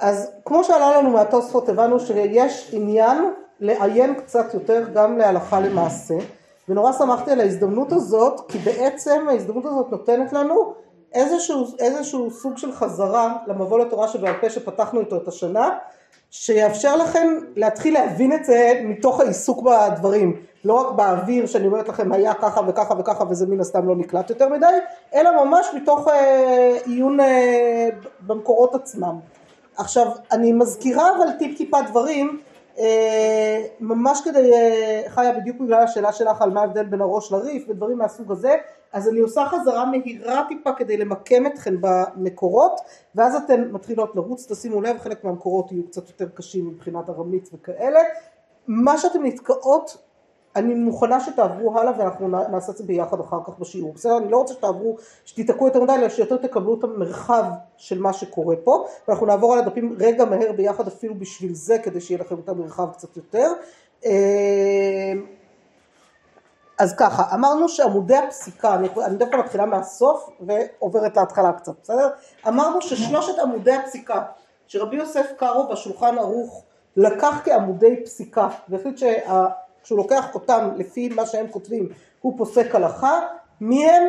אז כמו שעלה לנו מהתוספות הבנו שיש עניין לעיין קצת יותר גם להלכה למעשה. ונורא שמחתי על ההזדמנות הזאת כי בעצם ההזדמנות הזאת נותנת לנו איזשהו, איזשהו סוג של חזרה למבוא לתורה שבעל פה שפתחנו איתו את השנה שיאפשר לכם להתחיל להבין את זה מתוך העיסוק בדברים. לא רק באוויר שאני אומרת לכם היה ככה וככה וככה וזה מן הסתם לא נקלט יותר מדי אלא ממש מתוך אה, עיון אה, במקורות עצמם עכשיו אני מזכירה אבל טיפ טיפה דברים אה, ממש כדי, אה, חיה בדיוק בגלל השאלה שלך על מה ההבדל בין הראש לריף ודברים מהסוג הזה אז אני עושה חזרה מהירה טיפה כדי למקם אתכן במקורות ואז אתן מתחילות לרוץ. תשימו לב חלק מהמקורות יהיו קצת יותר קשים מבחינת הרמליץ וכאלה. מה שאתן נתקעות אני מוכנה שתעברו הלאה ואנחנו נעשה את זה ביחד אחר כך בשיעור, בסדר? אני לא רוצה שתעברו, שתיתקעו יותר מדי, אלא שיותר תקבלו את המרחב של מה שקורה פה, ואנחנו נעבור על הדפים רגע מהר ביחד אפילו בשביל זה, כדי שיהיה לכם את המרחב קצת יותר. אה, אז ככה, אמרנו שעמודי הפסיקה, אני, אני דווקא מתחילה מהסוף ועוברת להתחלה קצת, בסדר? אמרנו ששלושת עמודי הפסיקה שרבי יוסף קארו בשולחן ערוך לקח כעמודי פסיקה והחליט שה... כשהוא לוקח אותם לפי מה שהם כותבים הוא פוסק הלכה, מי הם?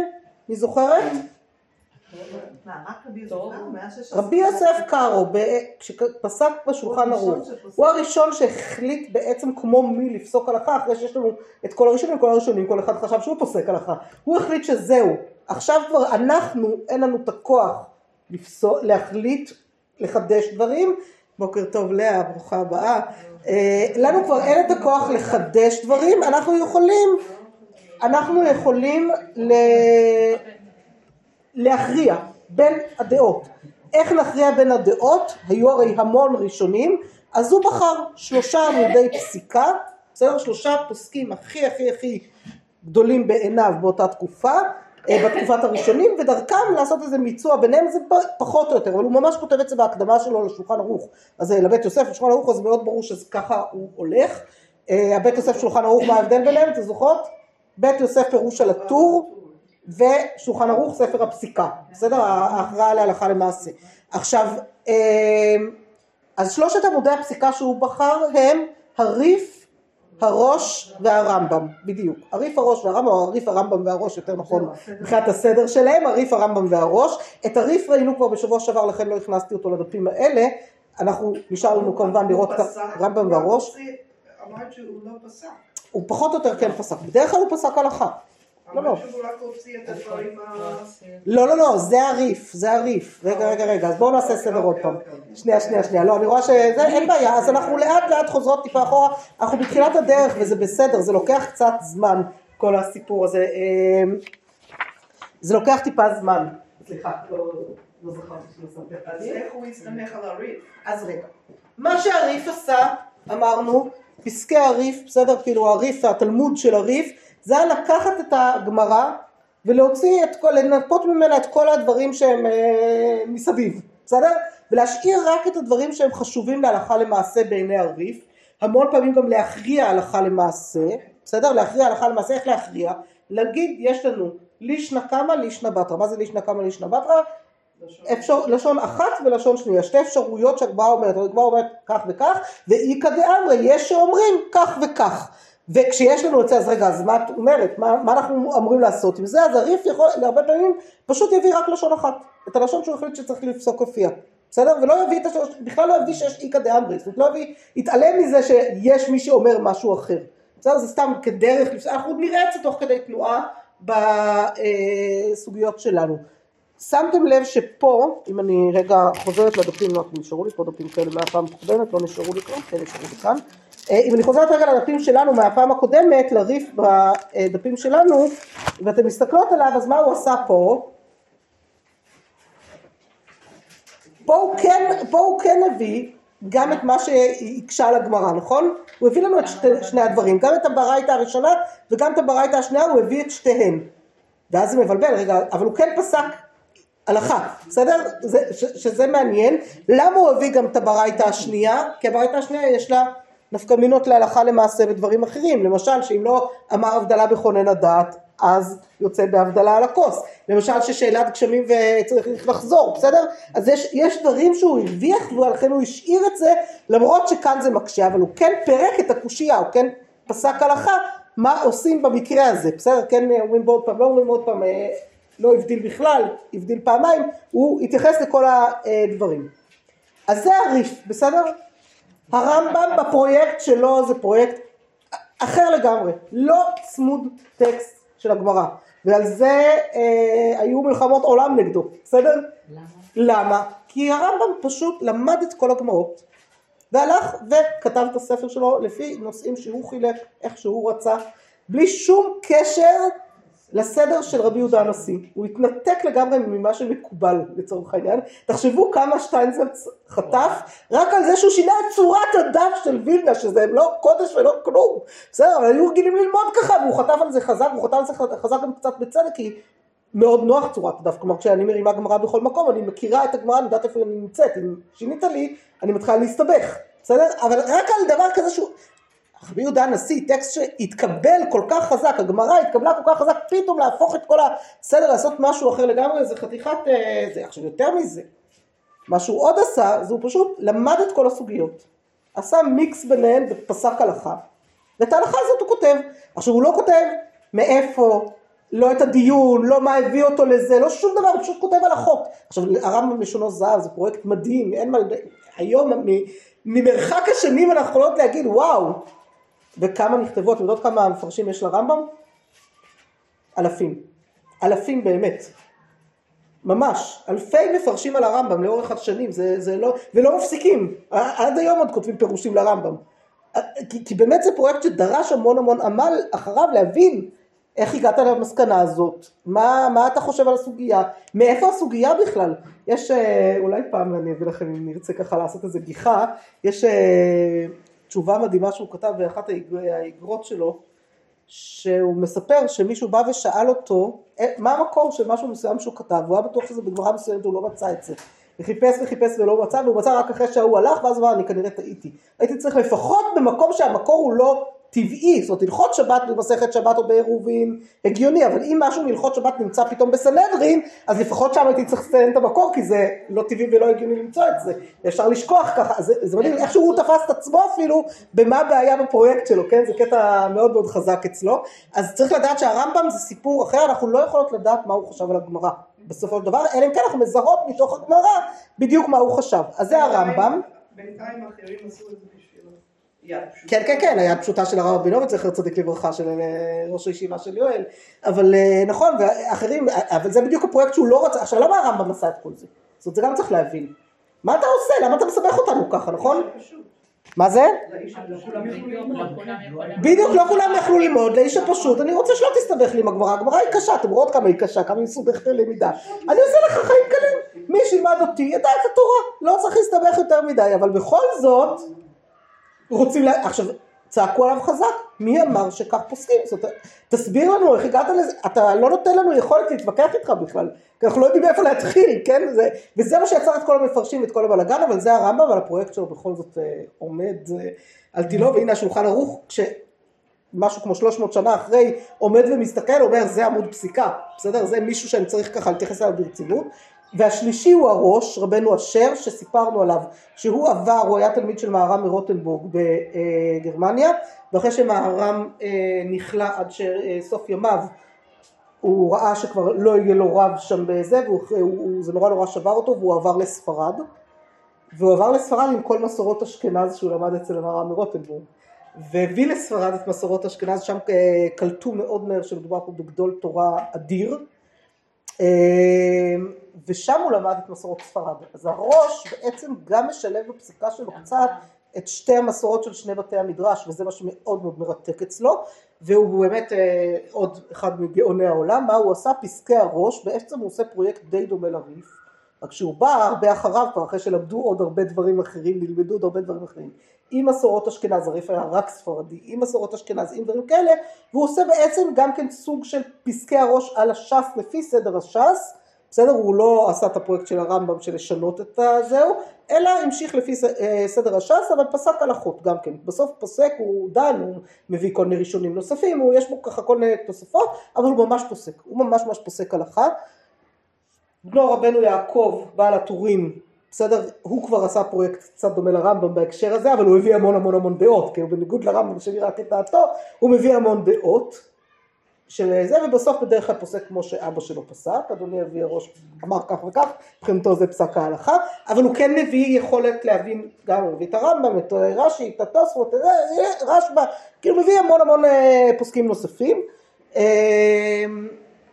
מי זוכרת? רבי יוסף קארו, כשפסק בשולחן ערוך, הוא הראשון שהחליט בעצם כמו מי לפסוק הלכה, אחרי שיש לנו את כל הראשונים, כל הראשונים, כל אחד חשב שהוא פוסק הלכה, הוא החליט שזהו, עכשיו כבר אנחנו, אין לנו את הכוח להחליט לחדש דברים, בוקר טוב לאה, ברוכה הבאה. אה, לנו כבר אין את הכוח לחדש דברים, אנחנו יכולים, אנחנו יכולים ל... להכריע בין הדעות. איך נכריע בין הדעות? היו הרי המון ראשונים, אז הוא בחר שלושה עמודי פסיקה, בסדר? שלושה פוסקים הכי הכי הכי גדולים בעיניו באותה תקופה, בתקופת הראשונים ודרכם לעשות איזה מיצוע. ביניהם זה פחות או יותר אבל הוא ממש כותב את זה בהקדמה שלו לשולחן ערוך. אז לבית יוסף לשולחן ערוך אז מאוד ברור שככה הוא הולך. אה, הבית יוסף שולחן ערוך מה ההבדל ביניהם? אתם זוכרות? בית יוסף פירוש על הטור ושולחן ערוך ספר הפסיקה. בסדר? ההכרעה להלכה למעשה. עכשיו אה, אז שלושת עמודי הפסיקה שהוא בחר הם הריף הראש והרמב"ם, בדיוק. הריף הראש והרמב"ם, או הריף הרמב"ם והראש יותר נכון מבחינת הסדר שלהם, הריף הרמב"ם והראש. את הריף ראינו כבר בשבוע שעבר, לכן לא הכנסתי אותו לדפים האלה. אנחנו נשאר לנו כמובן לראות רמב"ם והראש. אמרת שהוא לא פסק. הוא פחות או יותר כן פסק, בדרך כלל הוא פסק הלכה. לא, לא. לא, לא, לא, זה הריף, זה הריף. רגע, רגע, רגע, אז בואו נעשה סדר עוד פעם. שנייה, שנייה, שנייה. לא, אני רואה שזה, אין בעיה, אז אנחנו לאט לאט חוזרות טיפה אחורה. אנחנו בתחילת הדרך וזה בסדר, זה לוקח קצת זמן, כל הסיפור הזה. אמ, זה לוקח טיפה זמן. סליחה, לא, לא זכרתי אז איך הוא הסתמך על הריף? אז רגע. מה שהריף עשה, אמרנו, פסקי הריף, בסדר? כאילו הריף, התלמוד של הריף, זה היה לקחת את הגמרא ולהוציא את כל, לנפות ממנה את כל הדברים שהם אה, מסביב, בסדר? ולהשאיר רק את הדברים שהם חשובים להלכה למעשה בעיני הריף, המון פעמים גם להכריע הלכה למעשה, בסדר? להכריע הלכה למעשה, איך להכריע? להגיד יש לנו לישנא קמא לישנא בתרא, מה זה לישנא קמא לישנא בתרא? אפשר, לשון אחת ולשון שנייה, שתי אפשרויות שהגמרא אומרת, הגמרא אומרת כך וכך, ואיכא דאמרי, יש שאומרים כך וכך. וכשיש לנו את זה אז רגע אז מה את אומרת? מה, מה אנחנו אמורים לעשות עם זה? אז הריף יכול להרבה פעמים פשוט יביא רק לשון אחת. את הלשון שהוא החליט שצריך לפסוק לפיה בסדר? ולא יביא את השלוש בכלל לא יביא שיש איכא דאמרי זאת אומרת לא יביא יתעלם מזה שיש מי שאומר משהו אחר. בסדר? זה סתם כדרך אנחנו נראה את זה תוך כדי תנועה בסוגיות שלנו. שמתם לב שפה, אם אני רגע חוזרת לדפים, נשארו לי פה דפים כאלה מהפעם הקודמת, לא נשארו לי כאן, כן נשארו לי כאן, אה, אם אני חוזרת רגע לדפים שלנו מהפעם הקודמת, לריף בדפים שלנו, ואתם מסתכלות עליו, אז מה הוא עשה פה? פה הוא כן, פה הוא כן הביא גם את מה שהקשה לגמרא, נכון? הוא הביא לנו את שתי, שני הדברים, גם את הברייתא הראשונה וגם את הברייתא השנייה, הוא הביא את שתיהם. ואז זה מבלבל, רגע, אבל הוא כן פסק הלכה, בסדר? זה, ש, שזה מעניין. למה הוא הביא גם את הברייתא השנייה? כי הברייתא השנייה יש לה נפקא מינות להלכה למעשה בדברים אחרים, למשל שאם לא אמר הבדלה בכונן הדעת, אז יוצא בהבדלה על הכוס. למשל ששאלת גשמים וצריך לחזור, בסדר? אז יש, יש דברים שהוא הרוויח ולכן הוא השאיר את זה, למרות שכאן זה מקשה, אבל הוא כן פירק את הקושייה, הוא כן פסק הלכה מה עושים במקרה הזה, בסדר? כן אומרים בעוד פעם, לא אומרים עוד פעם, אה, לא הבדיל בכלל, הבדיל פעמיים, הוא התייחס לכל הדברים. אז זה הריף, בסדר? הרמב"ם בפרויקט שלו זה פרויקט אחר לגמרי, לא צמוד טקסט של הגמרא, ועל זה אה, היו מלחמות עולם נגדו, בסדר? למה? למה? כי הרמב"ם פשוט למד את כל הגמרות, והלך וכתב את הספר שלו לפי נושאים שהוא חילק, איך שהוא רצה, בלי שום קשר לסדר של רבי יהודה הנשיא. הוא התנתק לגמרי ממה שמקובל לצורך העניין. תחשבו כמה שטיינזלץ חטף רק על זה שהוא שינה את צורת הדף של וילנה, שזה לא קודש ולא כלום. בסדר, אבל היו רגילים ללמוד ככה, והוא חטף על זה חזק, והוא חטף על זה חזק גם קצת בצדק, כי מאוד נוח צורת הדף. כלומר, כשאני מרימה גמרא בכל מקום, אני מכירה את הגמרא, אני יודעת איפה היא נמצאת. אם שינית לי, אני מתחילה להסתבך. בסדר? אבל רק על דבר כזה שהוא... רבי יהודה הנשיא, טקסט שהתקבל כל כך חזק, הגמרא התקבלה כל כך חזק, פתאום להפוך את כל הסדר, לעשות משהו אחר לגמרי, זה חתיכת... אה, זה עכשיו יותר מזה. מה שהוא עוד עשה, זה הוא פשוט למד את כל הסוגיות. עשה מיקס ביניהן ופסק הלכה. ואת ההלכה הזאת הוא כותב. עכשיו הוא לא כותב מאיפה, לא את הדיון, לא מה הביא אותו לזה, לא שום דבר, הוא פשוט כותב החוק. עכשיו הרמב"ם לשונו זהב זה פרויקט מדהים, אין מה... היום ממרחק השנים אנחנו יכולות להגיד וואו, וכמה נכתבו, אתם יודעות כמה מפרשים יש לרמב"ם? אלפים. אלפים באמת. ממש. אלפי מפרשים על הרמב"ם לאורך השנים, זה, זה לא, ולא מפסיקים. עד היום עוד כותבים פירושים לרמב"ם. כי, כי באמת זה פרויקט שדרש המון המון עמל אחריו להבין איך הגעת למסקנה הזאת, מה, מה אתה חושב על הסוגיה, מאיפה הסוגיה בכלל. יש, אה, אולי פעם אני אביא לכם אם נרצה ככה לעשות איזה גיחה, יש אה, תשובה מדהימה שהוא כתב באחת האגרות שלו, שהוא מספר שמישהו בא ושאל אותו אה, מה המקור של משהו מסוים שהוא כתב, הוא היה בטוח שזה בגמרא מסוימת, הוא לא מצא את זה. וחיפש וחיפש ולא מצא, והוא מצא רק אחרי שההוא הלך, ואז הוא אמר, אני כנראה טעיתי. הייתי צריך לפחות במקום שהמקור הוא לא טבעי, זאת אומרת הלכות שבת במסכת שבת או בעירובין, הגיוני, אבל אם משהו מהלכות שבת נמצא פתאום בסנהדרין, אז לפחות שם הייתי צריך לציין את המקור, כי זה לא טבעי ולא הגיוני למצוא את זה, אפשר לשכוח ככה, זה, זה מדהים, איכשהו הוא תפס את עצמו אפילו, במה הבעיה בפרויקט שלו, כן, זה קטע מאוד מאוד חזק אצלו, אז צריך לדעת שהרמב"ם זה סיפור אחר, אנחנו לא יכולות לדעת מה הוא חשב על הגמרא. בסופו של דבר, אלא אם כן אנחנו מזהות מתוך הגמרא בדיוק מה הוא חשב. אז זה הרמב"ם. בינתיים אחרים עשו את זה כן, כן, כן, היד פשוטה של הרב רבינוביץ, זכר צדיק לברכה, של אה, ראש הישיבה של יואל, אבל אה, נכון, ואחרים, אבל זה בדיוק הפרויקט שהוא לא רצה, עכשיו למה הרמב"ם עשה את כל זה? זאת אומרת, זה גם צריך להבין. מה אתה עושה? למה אתה מסבך אותנו ככה, נכון? מה זה? בדיוק, לא כולם יכלו ללמוד, לאיש הפשוט, אני רוצה שלא תסתבך לי עם הגמרא, הגמרא היא קשה, אתם רואות כמה היא קשה, כמה היא מסובכת ללמידה, אני עושה לך חיים קלים, מי שילמד אותי ידע את התורה, לא צריך להסתבך יותר מדי, אבל בכל זאת, רוצים, לה... עכשיו, צעקו עליו חזק, מי אמר שכך פוסקים? זאת אומרת, תסביר לנו איך הגעת לזה, אתה לא נותן לנו יכולת להתווכח איתך בכלל, כי אנחנו לא יודעים מאיפה להתחיל, כן? זה, וזה מה שיצר את כל המפרשים ואת כל הבלאגן, אבל זה הרמב"ם, אבל הפרויקט שלו בכל זאת אה, עומד אה, על תילו, והנה השולחן ערוך, כשמשהו כמו 300 שנה אחרי עומד ומסתכל, אומר זה עמוד פסיקה, בסדר? זה מישהו שאני צריך ככה להתייחס אליו ברצינות, והשלישי הוא הראש, רבנו אשר, שסיפרנו עליו, שהוא עבר, הוא היה תלמיד של מהר"ם מרוטנבורג בגרמניה, ואחרי שמהר"ם אה, נכלא עד סוף ימיו, הוא ראה שכבר לא יהיה לו רב שם בזה, וזה נורא נורא שבר אותו, והוא עבר לספרד, והוא עבר לספרד עם כל מסורות אשכנז שהוא למד אצל המהר"ם מרוטנבורג. והביא לספרד את מסורות אשכנז, שם אה, קלטו מאוד מהר שמדובר פה בגדול תורה אדיר. אה, ושם הוא למד את מסורות ספרד. אז הראש בעצם גם משלב בפסיקה שלו קצת את שתי המסורות של שני בתי המדרש, וזה מה שמאוד מאוד מרתק אצלו, והוא באמת אה, עוד אחד מגאוני העולם, מה הוא עשה? פסקי הראש, בעצם הוא עושה פרויקט די דומה לריף, רק שהוא בא הרבה אחריו כבר, אחרי שלמדו עוד הרבה דברים אחרים, נלמדו עוד הרבה דברים אחרים, עם מסורות אשכנז, הריף היה רק ספרדי, עם מסורות אשכנז, עם דברים כאלה, והוא עושה בעצם גם כן סוג של פסקי הראש על הש"ס לפי סדר הש"ס, בסדר? הוא לא עשה את הפרויקט של הרמב"ם של לשנות את הזהו, אלא המשיך לפי אה, סדר הש"ס, אבל פסק הלכות גם כן. בסוף פוסק, הוא דן, הוא מביא כל מיני ראשונים נוספים, הוא, יש בו ככה כל מיני תוספות, אבל הוא ממש פוסק, הוא ממש ממש פוסק הלכה. בנו רבנו יעקב, בעל הטורים, בסדר? הוא כבר עשה פרויקט קצת דומה לרמב"ם בהקשר הזה, אבל הוא הביא המון המון המון דעות, כאילו בניגוד לרמב"ם רק את דעתו, הוא מביא המון דעות של זה, ובסוף בדרך כלל פוסק כמו שאבא שלו פסק, אדוני אבי הראש אמר כך וכך, מבחינתו זה פסק ההלכה, אבל הוא כן מביא יכולת להבין, גם הוא מביא את הרמב"ם, את רש"י, את התוספות, רשב"א, כאילו מביא המון המון אה, פוסקים נוספים.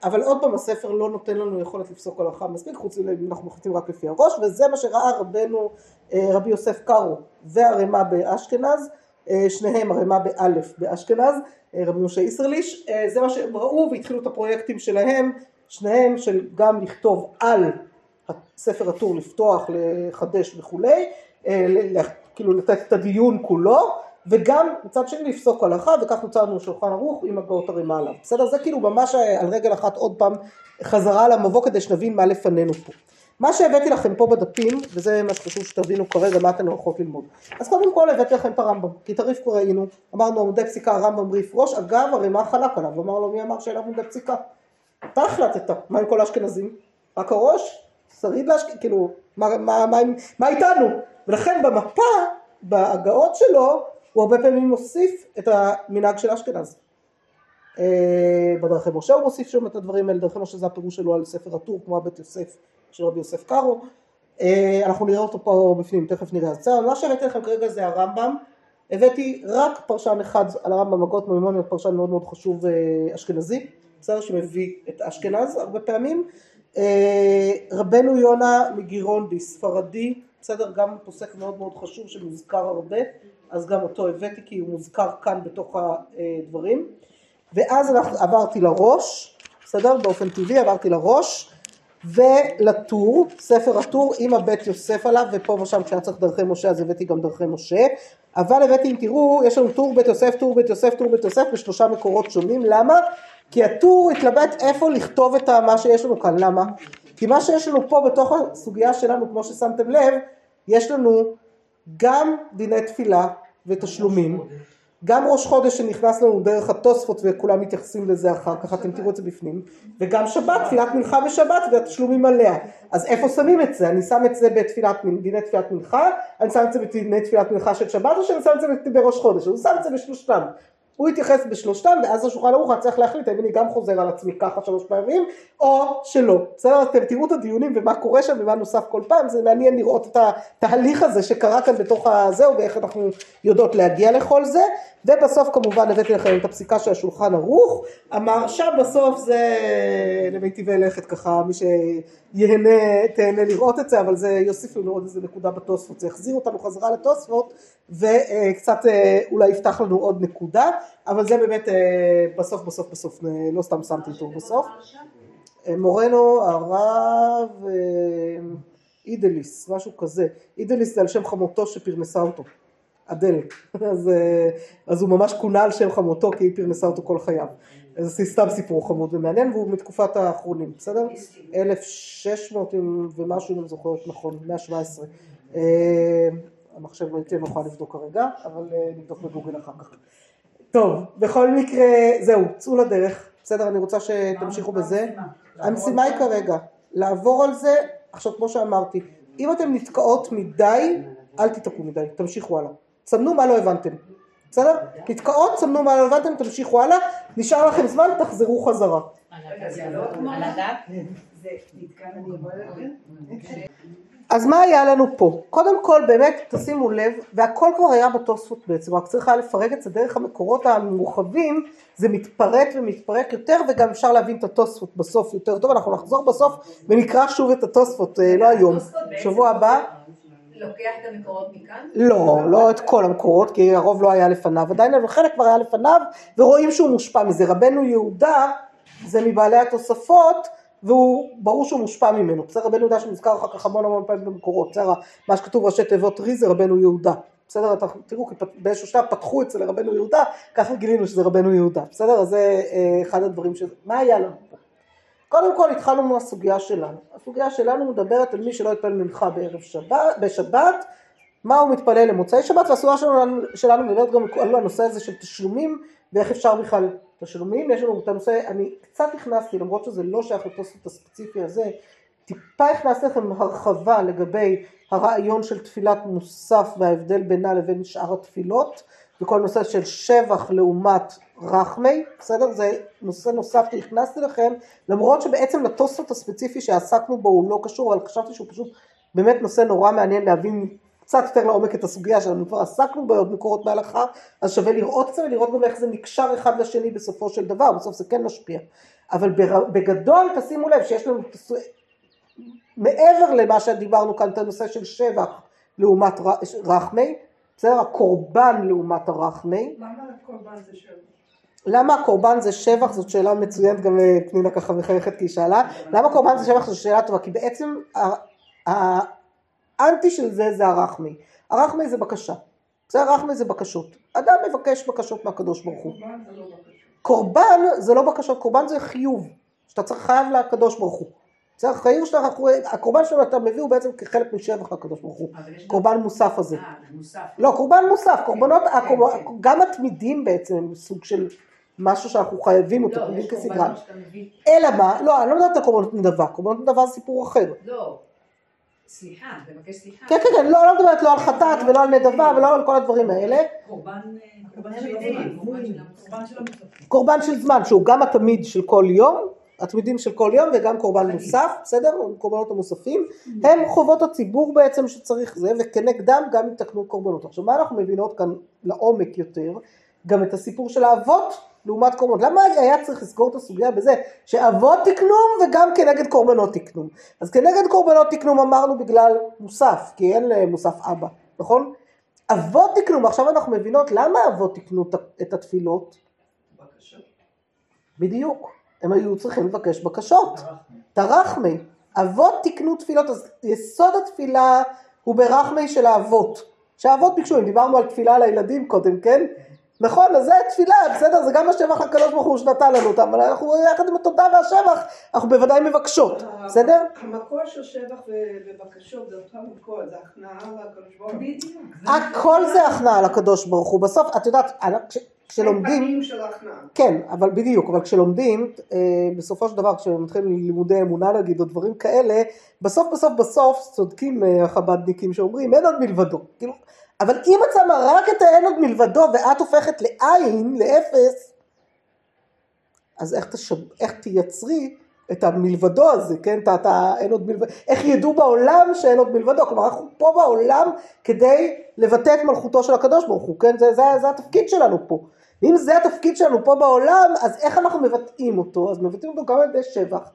אבל עוד פעם הספר לא נותן לנו יכולת לפסוק הלכה מספיק, חוץ מזה אנחנו מחליטים רק לפי הראש, וזה מה שראה רבנו אה, רבי יוסף קארו והרמ"א באשכנז, אה, שניהם הרמ"א באלף באשכנז, אה, רבי משה איסרליש, זה מה שהם ראו והתחילו את הפרויקטים שלהם, שניהם של גם לכתוב על ספר הטור, לפתוח, לחדש וכולי, כאילו לתת את הדיון כולו, וגם מצד שני לפסוק הלכה, וכך נוצר לנו שולחן ערוך עם הגאות הרימה עליו. בסדר? זה כאילו ממש אה, על רגל אחת עוד פעם חזרה על המבוא כדי שנבין מה לפנינו פה. מה שהבאתי לכם פה בדפים, וזה מה שחשוב שתבינו כרגע מה אתן הולכות ללמוד. אז קודם כל הבאתי לכם את הרמב"ם, כי את הריף כבר ראינו, אמרנו עמודי פסיקה הרמב"ם ריף ראש, אגב הרימה חלק עליו, אמר לו מי אמר שאלה עמודי פסיקה? אתה החלטת, מה עם כל האשכנזים? רק הראש? שריד לאשכנזים, כאילו, מה, מה, מה, עם- מה איתנו? ולכן במפה, בהגהות שלו, הוא הרבה פעמים מוסיף את המנהג של אשכנז. אה, בדרכי משה הוא מוסיף שם את הדברים האלה, דרכי משה זה הפירוש שלו על ספר הטור, כמו הבית יוסף של רבי יוסף קארו. אה, אנחנו נראה אותו פה בפנים, תכף נראה. אז מה שהבאתי לכם כרגע זה הרמב"ם. הבאתי רק פרשן אחד על הרמב"ם, הגהות מיימוני, פרשן מאוד מאוד חשוב אה, אשכנזי, בסדר, שמביא את אשכנז הרבה פעמים. רבנו יונה מגירונדי, ספרדי, בסדר, גם פוסק מאוד מאוד חשוב שמוזכר הרבה, אז גם אותו הבאתי כי הוא מוזכר כאן בתוך הדברים. ואז עברתי לראש, בסדר? באופן טבעי עברתי לראש ולטור, ספר הטור עם הבית יוסף עליו ופה ושם כשהיה צריך דרכי משה אז הבאתי גם דרכי משה אבל הבאתי אם תראו יש לנו טור בית יוסף, טור בית יוסף, טור בית יוסף בשלושה מקורות שונים למה? כי הטור התלבט איפה לכתוב את מה שיש לנו כאן למה? כי מה שיש לנו פה בתוך הסוגיה שלנו כמו ששמתם לב יש לנו גם דיני תפילה ותשלומים גם ראש חודש שנכנס לנו דרך התוספות וכולם מתייחסים לזה אחר כך, אתם תראו את זה בפנים, וגם שבת, תפילת מנחה בשבת והתשלומים עליה. אז איפה שמים את זה? אני שם את זה בתפילת, מנ- דיני תפילת מנחה, אני שם את זה בדיני תפילת מנחה של שבת, או שאני שם את זה בראש חודש, הוא שם את זה בשלושתם. הוא התייחס בשלושתם, ואז השולחן ערוך היה צריך להחליט האם אני גם חוזר על עצמי ככה שלוש פעמים, או שלא. בסדר? אתם תראו את הדיונים ומה קורה שם ומה נוסף כל פעם, זה מעניין לראות את התהליך הזה שקרה כאן בתוך הזהו, ואיך אנחנו יודעות להגיע לכל זה. ובסוף כמובן הבאתי לכם את הפסיקה של השולחן ערוך, אמר שם בסוף זה למיטיבי לכת ככה, מי שיהנה, תהנה לראות את זה, אבל זה יוסיף לנו עוד איזה נקודה בתוספות, זה יחזיר אותנו חזרה לתוספות, וקצת אה, אולי יפתח לנו עוד נקודה, אבל זה באמת אה, בסוף בסוף בסוף, אה, לא סתם שמתי אותו בסוף. אה, מורנו הרב אידליס, משהו כזה, אידליס זה על שם חמותו שפרנסה אותו. אדל, אז, אז הוא ממש כונה על שם חמותו כי היא פרנסה אותו כל חייו. אז זה סתם סיפור חמוד ומעניין והוא מתקופת האחרונים, בסדר? 1600 ומשהו אם אני זוכרת נכון, 117. אה, המחשב לא תהיה נוכל לבדוק כרגע, אבל נבדוק בגוגל אחר כך. טוב, בכל מקרה, זהו, צאו לדרך, בסדר? אני רוצה שתמשיכו בזה. המשימה היא כרגע, לעבור על זה, עכשיו כמו שאמרתי, אם אתן נתקעות מדי, אל תתקעו מדי, תמשיכו הלאה. תסמנו מה לא הבנתם, בסדר? נתקעות, תסמנו מה לא הבנתם, תמשיכו הלאה, נשאר לכם זמן, תחזרו חזרה. אז מה היה לנו פה? קודם כל באמת תשימו לב, והכל כבר היה בתוספות בעצם, רק צריך היה לפרק את זה דרך המקורות המורחבים, זה מתפרק ומתפרק יותר וגם אפשר להבין את התוספות בסוף יותר טוב, אנחנו נחזור בסוף ונקרא שוב את התוספות, אה, לא היום, שבוע הבא. לוקח את המקורות מכאן? לא, לא את כל המקורות, כי הרוב לא היה לפניו עדיין, אבל חלק כבר היה לפניו, ורואים שהוא מושפע מזה. רבנו יהודה זה מבעלי התוספות, והוא, ברור שהוא מושפע ממנו. בסדר, רבנו יהודה שמוזכר אחר כך המון המון פעמים במקורות. בסדר, מה שכתוב ראשי תיבות רי זה רבנו יהודה. בסדר, תראו, באיזשהו שלב פתחו אצל רבנו יהודה, ככה גילינו שזה רבנו יהודה. בסדר, אז זה אה, אחד הדברים ש... מה היה לנו פה? קודם כל התחלנו מהסוגיה שלנו. הסוגיה שלנו מדברת על מי שלא יתפלל מנחה בערב שבת, בשבת, מה הוא מתפלל למוצאי שבת, והסוגיה שלנו, שלנו מדברת גם על הנושא הזה של תשלומים, ואיך אפשר בכלל תשלומים. יש לנו את הנושא, אני קצת נכנסתי, למרות שזה לא שייך לתוספות הספציפי הזה, טיפה הכנסתי לכם הרחבה לגבי הרעיון של תפילת מוסף וההבדל בינה לבין שאר התפילות. וכל נושא של שבח לעומת רחמי, בסדר? זה נושא נוסף שהכנסתי לכם, למרות שבעצם לתוספות הספציפי שעסקנו בו הוא לא קשור, אבל חשבתי שהוא פשוט באמת נושא נורא מעניין להבין קצת יותר לעומק את הסוגיה שלנו, כבר עסקנו בעוד מקורות בהלכה, אז שווה לראות קצת ולראות גם איך זה נקשר אחד לשני בסופו של דבר, בסוף זה כן משפיע. אבל בגדול תשימו לב שיש לנו, מעבר למה שדיברנו כאן, את הנושא של שבח לעומת רחמי, בסדר? הקורבן לעומת הרחמי. למה הקורבן זה שבח? למה הקורבן זה שבח? זאת שאלה מצוינת, גם אה, פנינה ככה מחייכת כי היא שאלה. למה קורבן זה שבח? זו שאלה טובה, כי בעצם האנטי של זה זה הרחמי. הרחמי זה בקשה. זה הרחמי זה בקשות. אדם מבקש בקשות מהקדוש ברוך הוא. קורבן זה לא. קורבן זה לא בקשות, קורבן זה חיוב. שאתה צריך חייב לקדוש ברוך הוא. זה החיים שאתה, הקורבן שלנו אתה מביא הוא בעצם כחלק משבח לקדוש ברוך הוא, קורבן מוסף הזה. אה, זה מוסף. לא, קורבן מוסף, קורבנות, כן, הקורבן- כן. גם התמידים בעצם הם סוג של משהו שאנחנו חייבים אותו, לא, שאתה מביא. אלא מה, לא, אני לא מדברת על קורבנות נדבה, קורבנות נדבה זה סיפור אחר. לא, סליחה, תבקש סליחה. כן, כן, כן, לא, לא מדברת לא על חטאת ולא על נדבה ולא על כל הדברים האלה. קורבן, אה, של זמן, שהוא גם התמיד של כל יום, התמידים של כל יום וגם קורבן. מוסף, בסדר? קורבנות המוספים, הם חובות הציבור בעצם שצריך זה, וכנגדם גם יתקנו קורבנות. עכשיו מה אנחנו מבינות כאן לעומק יותר? גם את הסיפור של האבות לעומת קורבנות. למה היה צריך לסגור את הסוגיה בזה שאבות תקנום וגם כנגד קורבנות תקנום? אז כנגד קורבנות תקנום אמרנו בגלל מוסף, כי אין למוסף אבא, נכון? אבות תקנום, עכשיו אנחנו מבינות למה אבות תקנו את- התפילות? בקשה. בדיוק, הם היו צריכים לבקש בקשות, תרחמי, אבות תיקנו תפילות, אז יסוד התפילה הוא ברחמי של האבות, שהאבות ביקשו, אם דיברנו על תפילה לילדים קודם, כן? נכון, אז זה תפילה, בסדר, זה גם השבח לקדוש ברוך הוא שנתן לנו אותם, אבל אנחנו יחד עם התודה והשבח, אנחנו בוודאי מבקשות, בסדר? המקור של שבח ובקשות זה אותו מקור, זה הכנעה לקדוש ברוך הוא. הכל זה הכנעה לקדוש ברוך הוא, בסוף, את יודעת, כש- כשלומדים, פנים של הכנעה. כן, אבל בדיוק, אבל כשלומדים, אה, בסופו של דבר, כשמתחילים לימודי אמונה נגיד, או דברים כאלה, בסוף בסוף בסוף צודקים אה, החב"דניקים שאומרים, אין עוד מלבדו. כאילו, אבל אם את שמה רק את האין עוד מלבדו ואת הופכת לעין, לאפס, אז איך, תשב, איך תייצרי את המלבדו הזה, כן? את ה- אין עוד מלבדו, איך ידעו בעולם שאין עוד מלבדו? כלומר, אנחנו פה בעולם כדי לבטא את מלכותו של הקדוש ברוך הוא, כן? זה, זה, זה התפקיד שלנו פה. ואם זה התפקיד שלנו פה בעולם, אז איך אנחנו מבטאים אותו? אז מבטאים אותו גם על ידי שבח,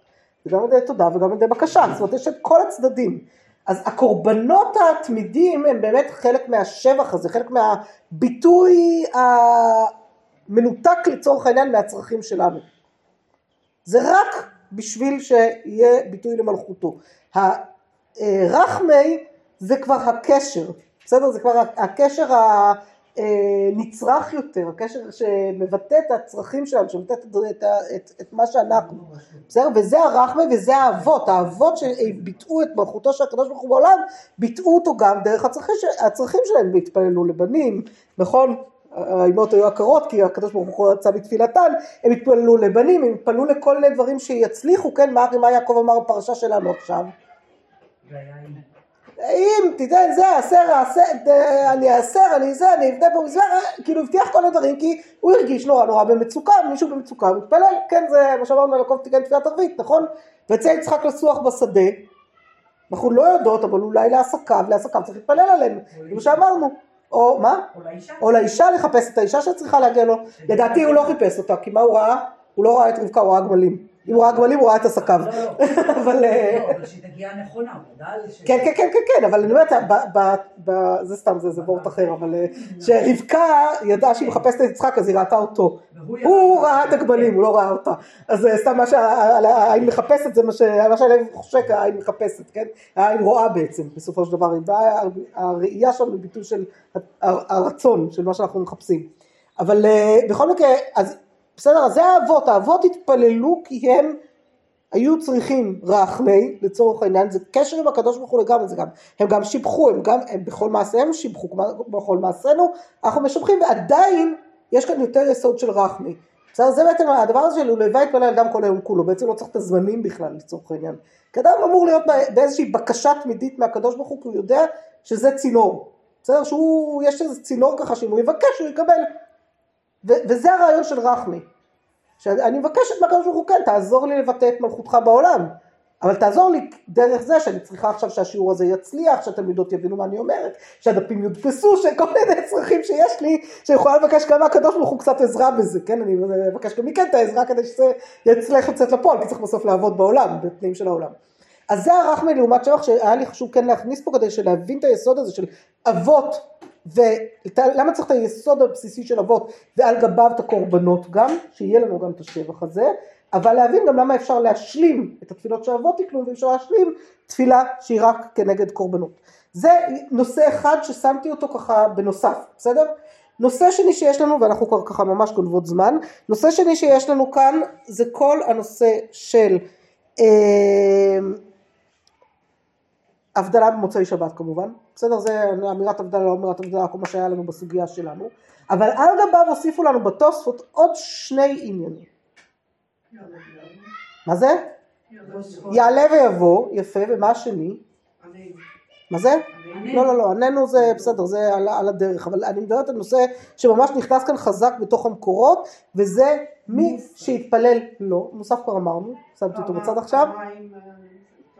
וגם על ידי תודה וגם על ידי בקשה. זאת אומרת, יש את כל הצדדים. אז הקורבנות התמידים הם באמת חלק מהשבח הזה, חלק מהביטוי המנותק לצורך העניין מהצרכים שלנו. זה רק בשביל שיהיה ביטוי למלכותו. הרחמי זה כבר הקשר, בסדר? זה כבר הקשר הנצרך יותר, הקשר שמבטא את הצרכים שלנו, שמבטא את, את, את, את מה שאנחנו, בסדר? וזה הרחמי וזה האבות, האבות שביטאו את מלכותו של הקדוש ברוך הוא בעולם, ביטאו אותו גם דרך הצרכים, הצרכים שלהם, והתפללו לבנים, נכון? האימהות היו עקרות כי הקדוש ברוך הוא רצה בתפילתן, הם התפללו לבנים, הם התפללו לכל מיני דברים שיצליחו, כן, מה יעקב אמר בפרשה שלנו עכשיו? אם תיתן זה, עשר, עשר, אני אעשר, אני זה, אני אבנה פה מזבח, כאילו הבטיח כל הדברים כי הוא הרגיש נורא נורא במצוקה, מישהו במצוקה הוא מתפלל, כן, זה מה שאמרנו יעקב תיקן תפילת ערבית, נכון? ויצא יצחק לסוח בשדה, אנחנו לא יודעות, אבל אולי לעסקיו, לעסקיו צריך להתפלל עליהם, כמו שאמרנו, או מה? או לאישה. או לאישה לחפש את האישה שצריכה להגיע לו. לדעתי הוא לא חיפש אותה, כי מה הוא ראה? הוא לא ראה את רבקה, הוא ראה גמלים. אם הוא ראה גמלים הוא ראה את עסקיו. לא, לא. אבל... אה, לא, אבל שהיא נכונה, הוא ידע על זה. כן, כן, כן, כן, כן, אבל אני אומרת, זה סתם, זה זה וורט אחר, אבל אה, שרבקה ידעה שהיא מחפשת את יצחק אז היא ראתה אותו. הוא ראה את הגמלים, הוא לא ראה אותה. אז אה, סתם מה שהעין מחפשת, זה מה שהלב חושק, העין מחפשת, כן? העין רואה בעצם, בסופו של דבר. הראייה שם היא ביטוי של הרצון, של מה שאנחנו מחפשים. אבל אה, בכל מקרה, אז בסדר, אז זה האבות, האבות התפללו כי הם היו צריכים רחמי, לצורך העניין, זה קשר עם הקדוש ברוך הוא לגמרי, זה גם, הם גם שיבחו, הם גם, הם בכל מעשיהם שיבחו, בכל מעשינו, אנחנו משבחים, ועדיין יש כאן יותר יסוד של רחמי. בסדר, זה בעצם הדבר הזה של ולוואי יתפלל אדם כל היום כולו, בעצם לא צריך את הזמנים בכלל לצורך העניין. כי אדם אמור להיות באיזושהי בקשה תמידית מהקדוש ברוך הוא, כי הוא יודע שזה צינור. בסדר, שהוא, יש איזה צינור ככה שאם הוא יבקש הוא יקבל. וזה הרעיון של רחמי. שאני מבקשת מהקדוש ברוך הוא, כן, תעזור לי לבטא את מלכותך בעולם. אבל תעזור לי דרך זה שאני צריכה עכשיו שהשיעור הזה יצליח, שהתלמידות יבינו מה אני אומרת, שהדפים יודפסו, שכל מיני צרכים שיש לי, שאני יכולה לבקש גם מהקדוש ברוך הוא קצת עזרה בזה, כן, אני מבקש גם מכן את העזרה כדי שזה יצליח לצאת לפועל, כי צריך בסוף לעבוד בעולם, בתנאים של העולם. אז זה הרחמי לעומת שבח שהיה לי חשוב כן להכניס פה כדי להבין את היסוד הזה של אבות ולמה צריך את היסוד הבסיסי של אבות ועל גביו את הקורבנות גם, שיהיה לנו גם את השבח הזה, אבל להבין גם למה אפשר להשלים את התפילות שהאבות יקנו ואפשר להשלים תפילה שהיא רק כנגד קורבנות. זה נושא אחד ששמתי אותו ככה בנוסף, בסדר? נושא שני שיש לנו, ואנחנו כבר ככה ממש גונבות זמן, נושא שני שיש לנו כאן זה כל הנושא של אה, הבדלה במוצאי שבת כמובן, בסדר? זה אמירת הבדלה, לא אמירת הבדלה, כל מה שהיה לנו בסוגיה שלנו, אבל על גביו הוסיפו לנו בתוספות עוד שני עניינים. מה זה? יעלה ויבוא, יפה, ומה השני? מה זה? לא, לא, לא, עננו זה בסדר, זה על, על הדרך, אבל אני מדברת על נושא שממש נכנס כאן חזק בתוך המקורות, וזה מי שהתפלל, לא, מוסף כבר אמרנו, שמתי אותו בצד עכשיו,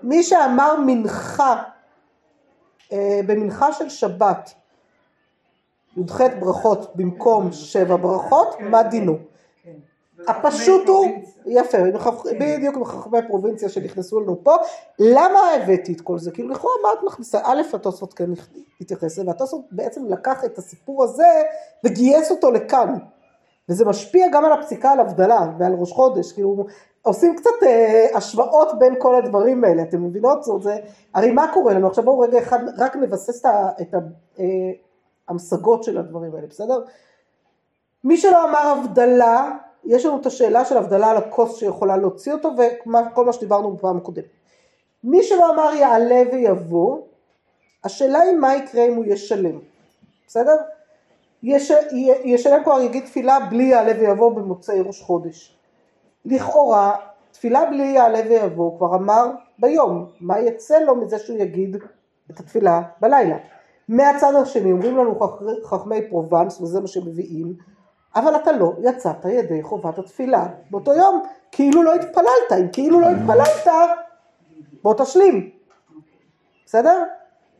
מי שאמר מנחה, אה, במנחה של שבת, י"ח ברכות במקום שבע ברכות, מה דינו? הפשוט הוא, יפה, בדיוק מחכמי פרובינציה שנכנסו לנו פה, למה הבאתי את כל זה? כאילו לכאורה מה את מכניסה? א', התוספות כן התייחס לזה, והתוספות בעצם לקח את הסיפור הזה וגייס אותו לכאן. וזה משפיע גם על הפסיקה על הבדלה ועל ראש חודש, כאילו עושים קצת אה, השוואות בין כל הדברים האלה, אתם מבינות? זאת זה, הרי מה קורה לנו? עכשיו בואו רגע אחד רק נבסס את המשגות אה, של הדברים האלה, בסדר? מי שלא אמר הבדלה, יש לנו את השאלה של הבדלה על הכוס שיכולה להוציא אותו וכל מה שדיברנו בפעם הקודמת. מי שלא אמר יעלה ויבוא, השאלה היא מה יקרה אם הוא ישלם, בסדר? יש, ישלם כבר יגיד תפילה בלי יעלה ויבוא במוצאי ראש חודש. לכאורה תפילה בלי יעלה ויבוא כבר אמר ביום, מה יצא לו מזה שהוא יגיד את התפילה בלילה. מהצד השני אומרים לנו חכמי פרובנס וזה מה שמביאים אבל אתה לא יצאת ידי חובת התפילה באותו יום כאילו לא התפללת אם כאילו לא התפללת בוא תשלים בסדר?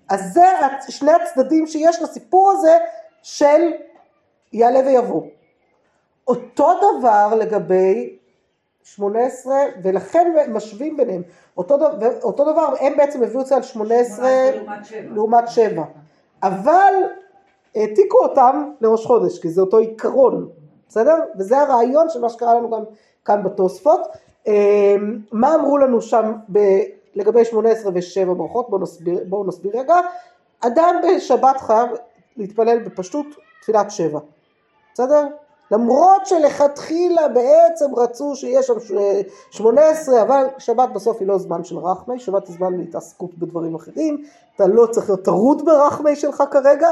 אז זה שני הצדדים שיש לסיפור הזה של יעלה ויבוא. אותו דבר לגבי 18 ולכן משווים ביניהם. אותו, דבר, אותו דבר הם בעצם הביאו את זה על 18 לעומת 7. אבל העתיקו אותם לראש חודש כי זה אותו עיקרון. בסדר? וזה הרעיון של מה שקרה לנו גם כאן בתוספות. אמ, מה אמרו לנו שם ב, לגבי 18 ו-7 ברכות? בואו נסביר, בוא נסביר רגע. אדם בשבת חייב להתפלל בפשטות תפילת שבע, בסדר? למרות שלכתחילה בעצם רצו שיהיה שם שמונה עשרה, אבל שבת בסוף היא לא זמן של רחמי, שבת היא זמן להתעסקות בדברים אחרים, אתה לא צריך להיות טרוד ברחמי שלך כרגע,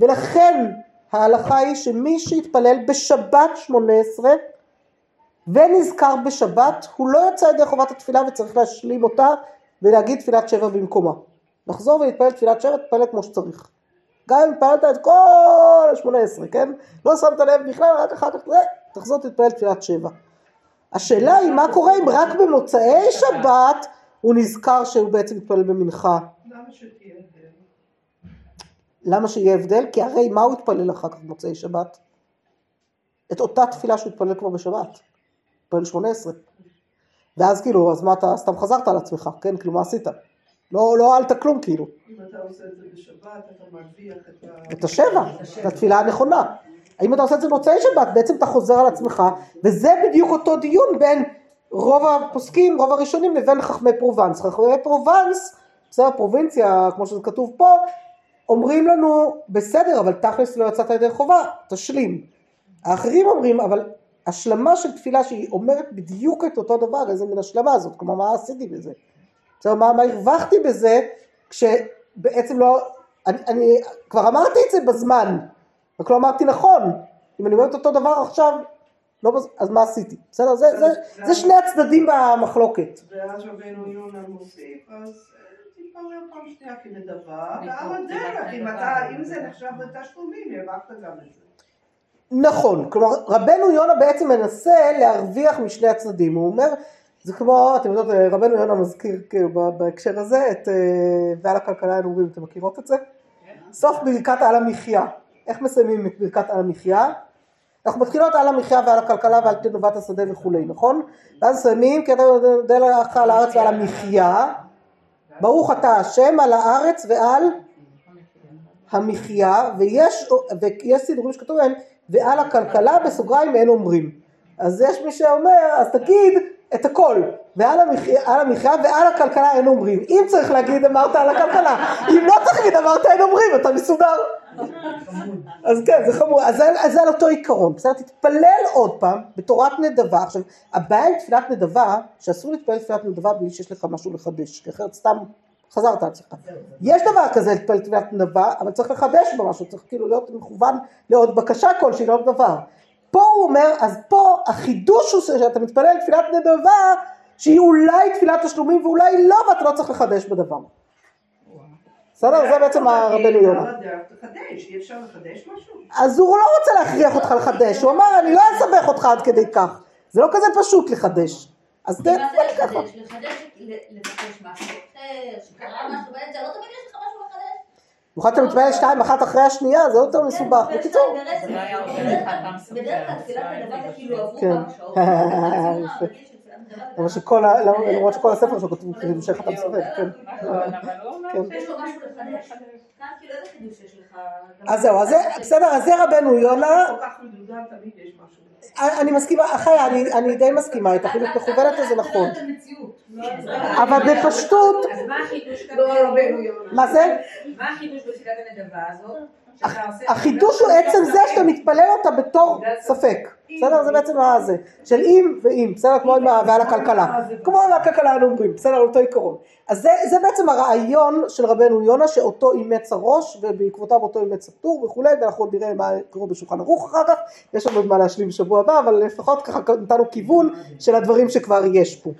ולכן ההלכה היא שמי שיתפלל בשבת שמונה עשרה ונזכר בשבת, הוא לא יצא ידי חובת התפילה וצריך להשלים אותה ולהגיד תפילת שבע במקומה. לחזור ולהתפלל תפילת שבע, תתפלל כמו שצריך. גם אם פעלת את כל השמונה עשרה, כן? לא שמת לב בכלל, רק אחר כך, תחזור תתפלל תפילת שבע. השאלה היא מה קורה אם רק במוצאי שבת הוא נזכר שהוא בעצם מתפלל במנחה. למה שיהיה הבדל? כי הרי מה הוא התפלל אחר כך במוצאי שבת? את אותה תפילה שהוא התפלל כבר בשבת. התפלל שמונה עשרה. ואז כאילו, אז מה אתה סתם חזרת על עצמך, כן? כאילו מה עשית? לא, לא הועלת כלום כאילו. אם אתה עושה את זה בשבת, אתה מרוויח את ה... את השבע, את התפילה הנכונה. אם אתה עושה את זה במוצאי שבת, בעצם אתה חוזר על עצמך, וזה בדיוק אותו דיון בין רוב הפוסקים, רוב הראשונים, לבין חכמי פרובנס. חכמי פרובנס, בסדר, פרובינציה, כמו שזה כתוב פה, אומרים לנו, בסדר, אבל תכלס לא יצאת ידי חובה, תשלים. האחרים אומרים, אבל השלמה של תפילה שהיא אומרת בדיוק את אותו דבר, איזה מין השלמה הזאת, כלומר מה עשיתי בזה? בסדר, מה, מה הרווחתי בזה, כשבעצם לא, אני, אני כבר אמרתי את זה בזמן, רק לא אמרתי נכון, אם אני אומרת אותו דבר עכשיו, לא, בז- אז מה עשיתי? בסדר, זה, זה, זה שני הצדדים במחלוקת. ואז רבנו יונה מוסיף, אז אה, תתברר פעם שנייה כנדבה, ועל הדרך, אם זה נחשב לתשלומים, הרווחת גם את זה. נכון, כלומר רבנו יונה בעצם מנסה להרוויח משני הצדדים, הוא אומר, זה כמו, אתם יודעות, רבנו יונה מזכיר כאילו בהקשר הזה את אה, ועל הכלכלה הנעורים, אתם מכירות את זה? סוף ברכת על המחיה, איך מסיימים את ברכת על המחיה? אנחנו מתחילות על המחיה ועל הכלכלה ועל תנובת השדה וכולי, נכון? ואז מסיימים, כי אתה יודע לך על הארץ ועל המחיה, ברוך אתה השם על הארץ ועל המחיה, ויש, ויש סידורים שכתוב ועל הכלכלה בסוגריים אין אומרים. אז יש מי שאומר, אז תגיד את הכל, ועל המחיה, על המחיה ועל הכלכלה אין אומרים. אם צריך להגיד אמרת על הכלכלה, אם לא צריך להגיד אמרת אין אומרים, אתה מסודר. אז כן, זה חמור, אז אז זה על אותו עיקרון, בסדר? תתפלל עוד פעם בתורת נדבה. עכשיו, הבעיה עם תפילת נדבה, שאסור להתפלל תפילת נדבה בלי שיש לך משהו לחדש, כי אחרת סתם חזרת על עצמך. יש דבר כזה להתפלל תפילת נדבה, אבל צריך לחדש בו משהו, צריך כאילו להיות מכוון לעוד בקשה כלשהי, לעוד דבר. פה הוא אומר, אז פה החידוש הוא שאתה מתפלל תפילת נדבה, שהיא אולי תפילת תשלומים ואולי לא, ואתה לא צריך לחדש בדבר. בסדר? זה בעצם הרבנו יונה. לחדש משהו? אז הוא לא רוצה להכריח אותך לחדש, הוא אמר אני לא אסבך אותך עד כדי כך, זה לא כזה פשוט לחדש. אז מה זה ככה. לחדש? לבקש משהו אחר, שקרה משהו באמצע, לא תמיד יש. במיוחד שאתה מתפלל שתיים אחת אחרי השנייה, זה יותר מסובך. כן, בקיצור, כאילו שעות. יפה. למרות שכל הספר שלו כתוב כאילו המשך אתה מסובב, כן. אבל הוא אומר. שיש יש לו משהו לחדש. כאן כאילו איזה חידוש יש לך? אז זהו, בסדר, אז זה רבנו יונה, אני מסכימה, חיה, אני, אני די מסכימה איתך, אם את מכוונת לזה נכון. אבל בפשטות, אז מה החידוש כאן? לא רבנו יונה. מה זה? מה החידוש בתפילת הנדבה הזאת? החידוש הוא עצם זה שאתה מתפלל אותה בתור ספק, בסדר? זה בעצם הזה, של אם ואם, בסדר? כמו עם ועל הכלכלה, כמו עם הכלכלה אנו אומרים, בסדר? אותו עיקרון. אז זה, זה בעצם הרעיון של רבנו יונה, שאותו אימץ הראש, ובעקבותיו אותו אימץ הטור וכולי, ואנחנו עוד נראה מה קורה בשולחן ערוך אחר כך, יש לנו עוד מה להשלים בשבוע הבא, אבל לפחות ככה נתנו כיוון של הדברים שכבר יש פה.